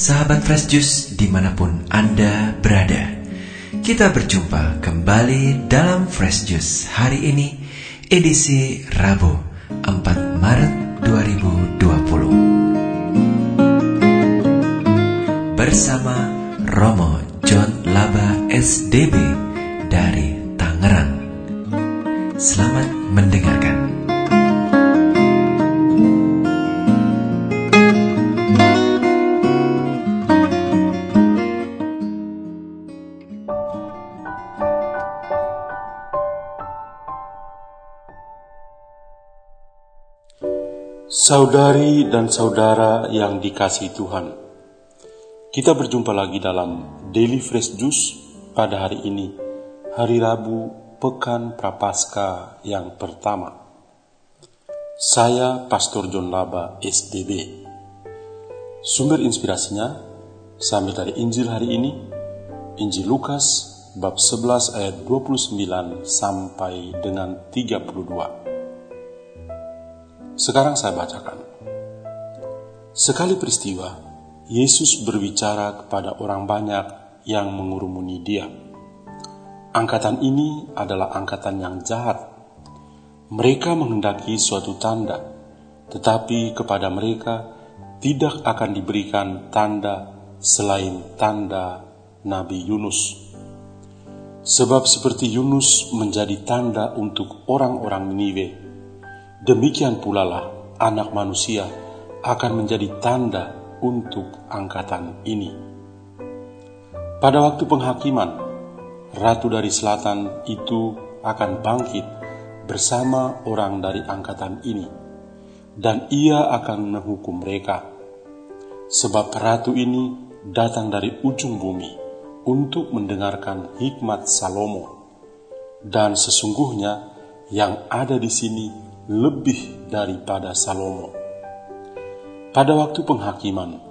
sahabat Fresh Juice di mana pun Anda berada. Kita berjumpa kembali dalam Fresh Juice hari ini, edisi Rabu 4 Maret 2020. Bersama Romo John Laba SDB dari Tangerang. Selamat mendengarkan. Saudari dan saudara yang dikasih Tuhan, kita berjumpa lagi dalam Daily Fresh Juice pada hari ini, hari Rabu, Pekan Prapaskah yang pertama. Saya Pastor John Laba, SDB. Sumber inspirasinya, sambil dari Injil hari ini, Injil Lukas, bab 11 ayat 29 sampai dengan 32. Sekarang saya bacakan. Sekali peristiwa, Yesus berbicara kepada orang banyak yang mengurumuni dia. Angkatan ini adalah angkatan yang jahat. Mereka menghendaki suatu tanda, tetapi kepada mereka tidak akan diberikan tanda selain tanda Nabi Yunus. Sebab seperti Yunus menjadi tanda untuk orang-orang Niniwe, Demikian pula lah anak manusia akan menjadi tanda untuk angkatan ini. Pada waktu penghakiman, ratu dari selatan itu akan bangkit bersama orang dari angkatan ini, dan ia akan menghukum mereka. Sebab ratu ini datang dari ujung bumi untuk mendengarkan hikmat Salomo, dan sesungguhnya yang ada di sini lebih daripada Salomo. Pada waktu penghakiman,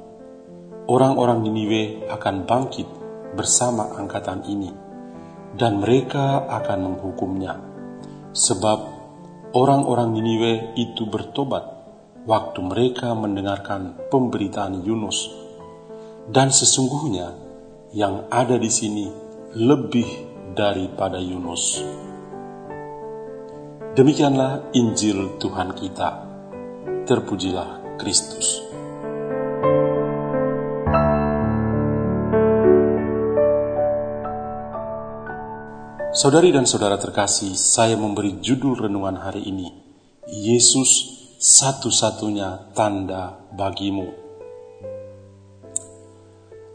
orang-orang Niniwe akan bangkit bersama angkatan ini, dan mereka akan menghukumnya, sebab orang-orang Niniwe itu bertobat waktu mereka mendengarkan pemberitaan Yunus, dan sesungguhnya yang ada di sini lebih daripada Yunus. Demikianlah Injil Tuhan kita. Terpujilah Kristus. Saudari dan saudara terkasih, saya memberi judul renungan hari ini, Yesus satu-satunya tanda bagimu.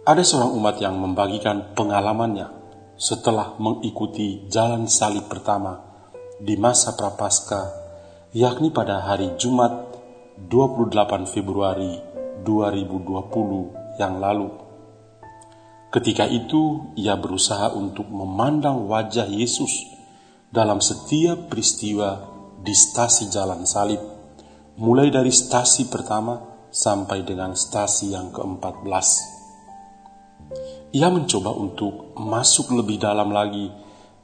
Ada seorang umat yang membagikan pengalamannya setelah mengikuti jalan salib pertama di masa prapaskah, yakni pada hari Jumat 28 Februari 2020 yang lalu. Ketika itu, ia berusaha untuk memandang wajah Yesus dalam setiap peristiwa di stasi Jalan Salib, mulai dari stasi pertama sampai dengan stasi yang ke-14. Ia mencoba untuk masuk lebih dalam lagi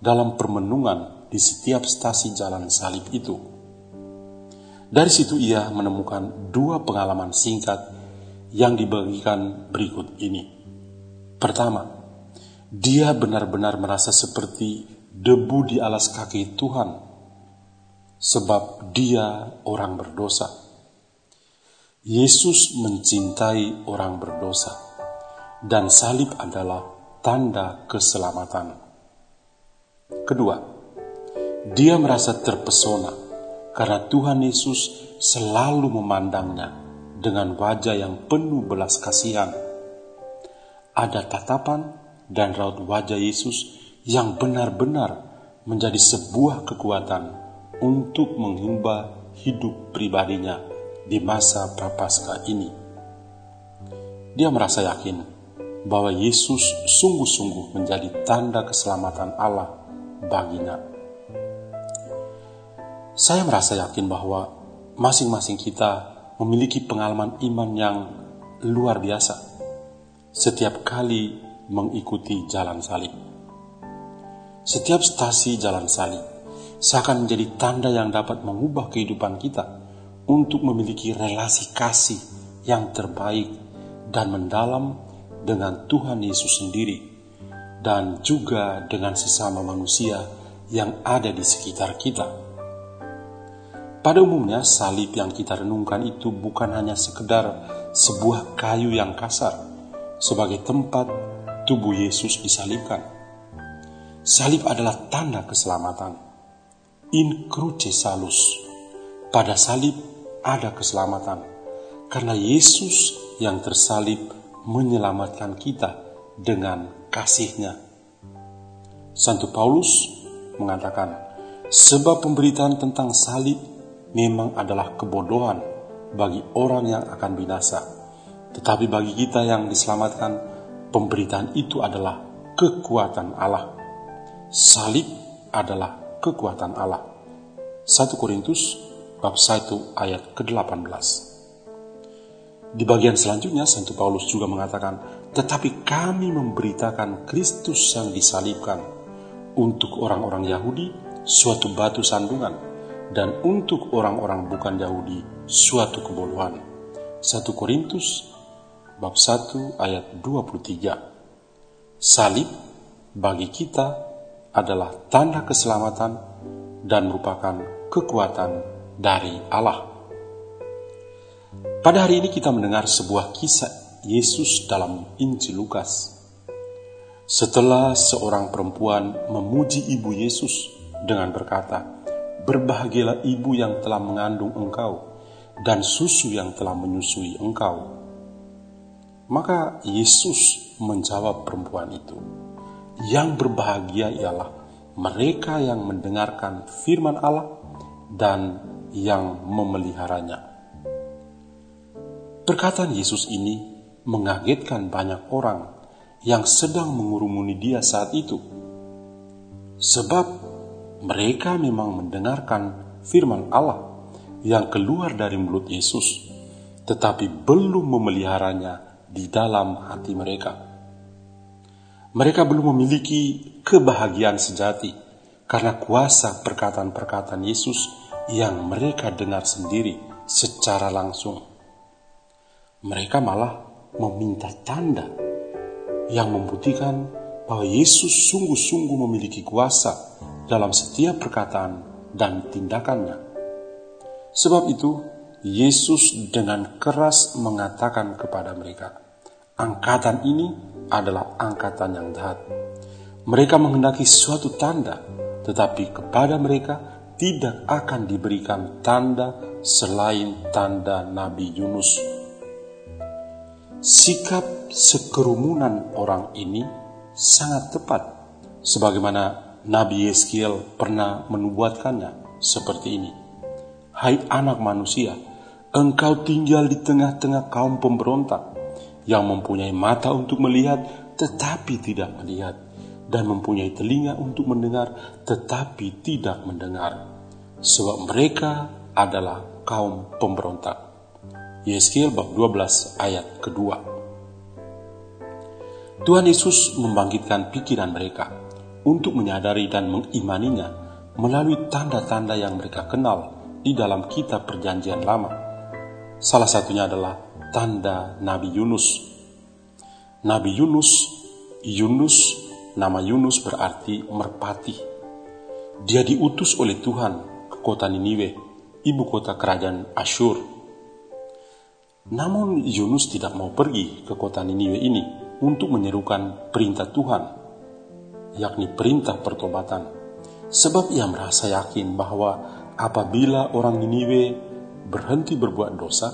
dalam permenungan di setiap stasi jalan salib itu. Dari situ ia menemukan dua pengalaman singkat yang dibagikan berikut ini. Pertama, dia benar-benar merasa seperti debu di alas kaki Tuhan, sebab dia orang berdosa. Yesus mencintai orang berdosa, dan salib adalah tanda keselamatan. Kedua, dia merasa terpesona karena Tuhan Yesus selalu memandangnya dengan wajah yang penuh belas kasihan. Ada tatapan dan raut wajah Yesus yang benar-benar menjadi sebuah kekuatan untuk menghimba hidup pribadinya di masa prapaskah ini. Dia merasa yakin bahwa Yesus sungguh-sungguh menjadi tanda keselamatan Allah baginya. Saya merasa yakin bahwa masing-masing kita memiliki pengalaman iman yang luar biasa setiap kali mengikuti jalan salib. Setiap stasi jalan salib seakan menjadi tanda yang dapat mengubah kehidupan kita untuk memiliki relasi kasih yang terbaik dan mendalam dengan Tuhan Yesus sendiri, dan juga dengan sesama manusia yang ada di sekitar kita. Pada umumnya, salib yang kita renungkan itu bukan hanya sekedar sebuah kayu yang kasar sebagai tempat tubuh Yesus disalibkan. Salib adalah tanda keselamatan. In cruce salus. Pada salib ada keselamatan. Karena Yesus yang tersalib menyelamatkan kita dengan kasihnya. Santo Paulus mengatakan, sebab pemberitaan tentang salib memang adalah kebodohan bagi orang yang akan binasa. Tetapi bagi kita yang diselamatkan, pemberitaan itu adalah kekuatan Allah. Salib adalah kekuatan Allah. 1 Korintus bab 1 ayat ke-18. Di bagian selanjutnya, Santo Paulus juga mengatakan, Tetapi kami memberitakan Kristus yang disalibkan untuk orang-orang Yahudi suatu batu sandungan, dan untuk orang-orang bukan Yahudi suatu kebodohan. 1 Korintus bab 1 ayat 23. Salib bagi kita adalah tanda keselamatan dan merupakan kekuatan dari Allah. Pada hari ini kita mendengar sebuah kisah Yesus dalam Injil Lukas. Setelah seorang perempuan memuji ibu Yesus dengan berkata, "Berbahagialah ibu yang telah mengandung engkau dan susu yang telah menyusui engkau." Maka Yesus menjawab perempuan itu, "Yang berbahagia ialah mereka yang mendengarkan firman Allah dan yang memeliharanya. Perkataan Yesus ini mengagetkan banyak orang yang sedang mengurumuni dia saat itu. Sebab mereka memang mendengarkan firman Allah yang keluar dari mulut Yesus, tetapi belum memeliharanya di dalam hati mereka. Mereka belum memiliki kebahagiaan sejati karena kuasa perkataan-perkataan Yesus yang mereka dengar sendiri secara langsung. Mereka malah meminta tanda yang membuktikan bahwa Yesus sungguh-sungguh memiliki kuasa dalam setiap perkataan dan tindakannya. Sebab itu, Yesus dengan keras mengatakan kepada mereka, "Angkatan ini adalah angkatan yang jahat. Mereka menghendaki suatu tanda, tetapi kepada mereka tidak akan diberikan tanda selain tanda Nabi Yunus. Sikap sekerumunan orang ini sangat tepat, sebagaimana Nabi Yeskiel pernah menubuatkannya seperti ini. Hai anak manusia, engkau tinggal di tengah-tengah kaum pemberontak yang mempunyai mata untuk melihat tetapi tidak melihat dan mempunyai telinga untuk mendengar tetapi tidak mendengar sebab mereka adalah kaum pemberontak. Yeskiel bab 12 ayat kedua. Tuhan Yesus membangkitkan pikiran mereka untuk menyadari dan mengimaninya melalui tanda-tanda yang mereka kenal di dalam kitab perjanjian lama. Salah satunya adalah tanda Nabi Yunus. Nabi Yunus, Yunus, nama Yunus berarti merpati. Dia diutus oleh Tuhan kota Niniwe, ibu kota kerajaan Asyur. Namun Yunus tidak mau pergi ke kota Niniwe ini untuk menyerukan perintah Tuhan, yakni perintah pertobatan, sebab ia merasa yakin bahwa apabila orang Niniwe berhenti berbuat dosa,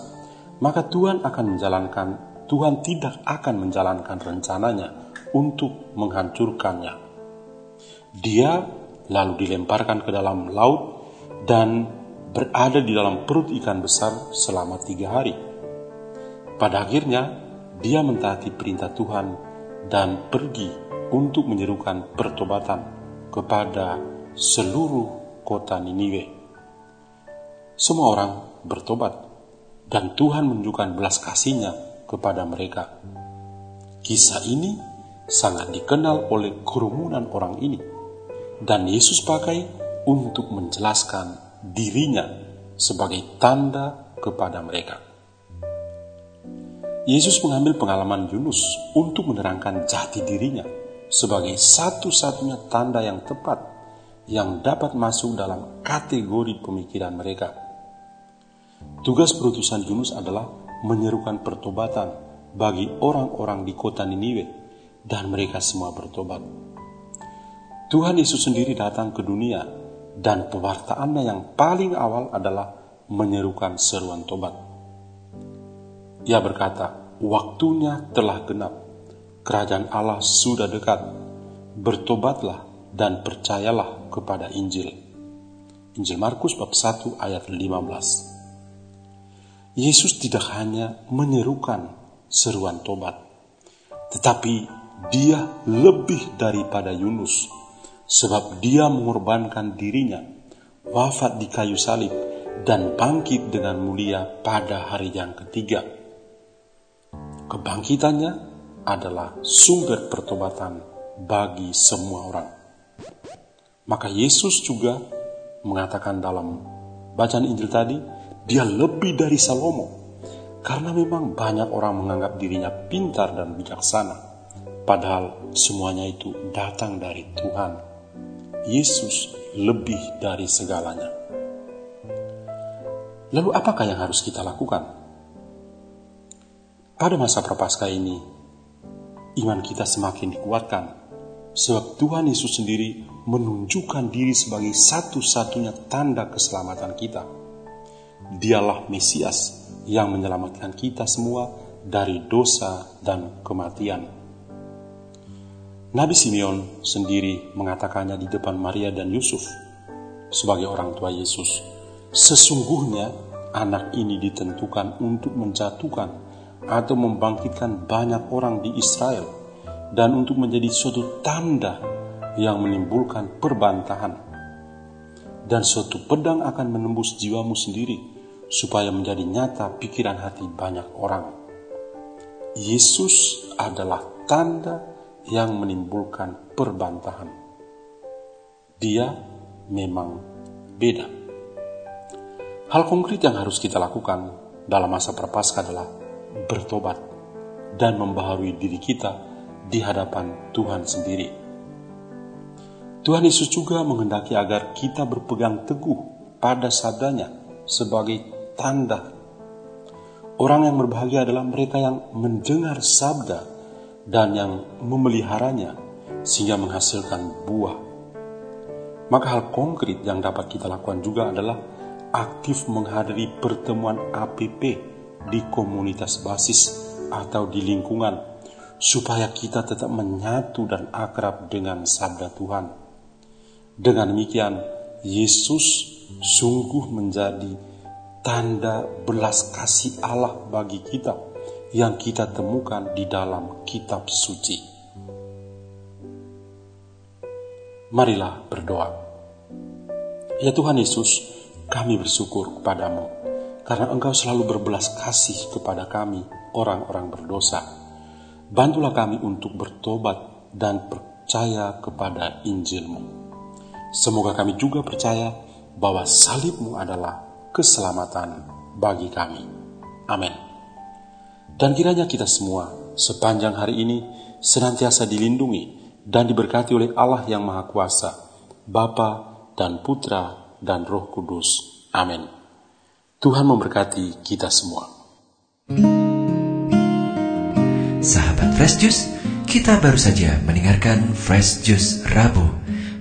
maka Tuhan akan menjalankan Tuhan tidak akan menjalankan rencananya untuk menghancurkannya. Dia lalu dilemparkan ke dalam laut dan berada di dalam perut ikan besar selama tiga hari. Pada akhirnya, dia mentaati perintah Tuhan dan pergi untuk menyerukan pertobatan kepada seluruh kota Niniwe. Semua orang bertobat dan Tuhan menunjukkan belas kasihnya kepada mereka. Kisah ini sangat dikenal oleh kerumunan orang ini dan Yesus pakai untuk menjelaskan dirinya sebagai tanda kepada mereka. Yesus mengambil pengalaman Yunus untuk menerangkan jati dirinya sebagai satu-satunya tanda yang tepat yang dapat masuk dalam kategori pemikiran mereka. Tugas perutusan Yunus adalah menyerukan pertobatan bagi orang-orang di kota Niniwe dan mereka semua bertobat. Tuhan Yesus sendiri datang ke dunia dan pewartaannya yang paling awal adalah menyerukan seruan tobat. Ia berkata, waktunya telah genap, kerajaan Allah sudah dekat, bertobatlah dan percayalah kepada Injil. Injil Markus bab 1 ayat 15. Yesus tidak hanya menyerukan seruan tobat, tetapi dia lebih daripada Yunus, sebab dia mengorbankan dirinya, wafat di kayu salib, dan bangkit dengan mulia pada hari yang ketiga Kebangkitannya adalah sumber pertobatan bagi semua orang. Maka Yesus juga mengatakan dalam bacaan Injil tadi, dia lebih dari Salomo. Karena memang banyak orang menganggap dirinya pintar dan bijaksana. Padahal semuanya itu datang dari Tuhan. Yesus lebih dari segalanya. Lalu apakah yang harus kita lakukan? Pada masa prapaskah ini, iman kita semakin dikuatkan sebab Tuhan Yesus sendiri menunjukkan diri sebagai satu-satunya tanda keselamatan kita. Dialah Mesias yang menyelamatkan kita semua dari dosa dan kematian. Nabi Simeon sendiri mengatakannya di depan Maria dan Yusuf sebagai orang tua Yesus. Sesungguhnya anak ini ditentukan untuk menjatuhkan atau membangkitkan banyak orang di Israel dan untuk menjadi suatu tanda yang menimbulkan perbantahan dan suatu pedang akan menembus jiwamu sendiri supaya menjadi nyata pikiran hati banyak orang. Yesus adalah tanda yang menimbulkan perbantahan. Dia memang beda. Hal konkret yang harus kita lakukan dalam masa prapaskah adalah bertobat, dan membaharui diri kita di hadapan Tuhan sendiri. Tuhan Yesus juga menghendaki agar kita berpegang teguh pada sabdanya sebagai tanda. Orang yang berbahagia adalah mereka yang mendengar sabda dan yang memeliharanya sehingga menghasilkan buah. Maka hal konkret yang dapat kita lakukan juga adalah aktif menghadiri pertemuan APP di komunitas basis atau di lingkungan supaya kita tetap menyatu dan akrab dengan sabda Tuhan. Dengan demikian, Yesus sungguh menjadi tanda belas kasih Allah bagi kita yang kita temukan di dalam kitab suci. Marilah berdoa. Ya Tuhan Yesus, kami bersyukur kepadamu karena engkau selalu berbelas kasih kepada kami, orang-orang berdosa. Bantulah kami untuk bertobat dan percaya kepada Injilmu. Semoga kami juga percaya bahwa salibmu adalah keselamatan bagi kami. Amin. Dan kiranya kita semua sepanjang hari ini senantiasa dilindungi dan diberkati oleh Allah yang Maha Kuasa, Bapa dan Putra dan Roh Kudus. Amin. Tuhan memberkati kita semua. Sahabat Fresh Juice, kita baru saja mendengarkan Fresh Juice Rabu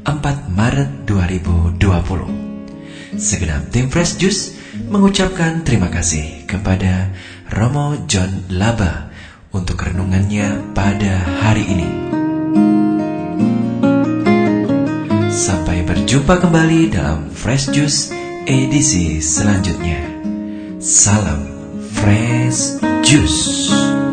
4 Maret 2020. Segenap tim Fresh Juice mengucapkan terima kasih kepada Romo John Laba untuk renungannya pada hari ini. Sampai berjumpa kembali dalam Fresh Juice edisi selanjutnya. Salam Fresh Juice.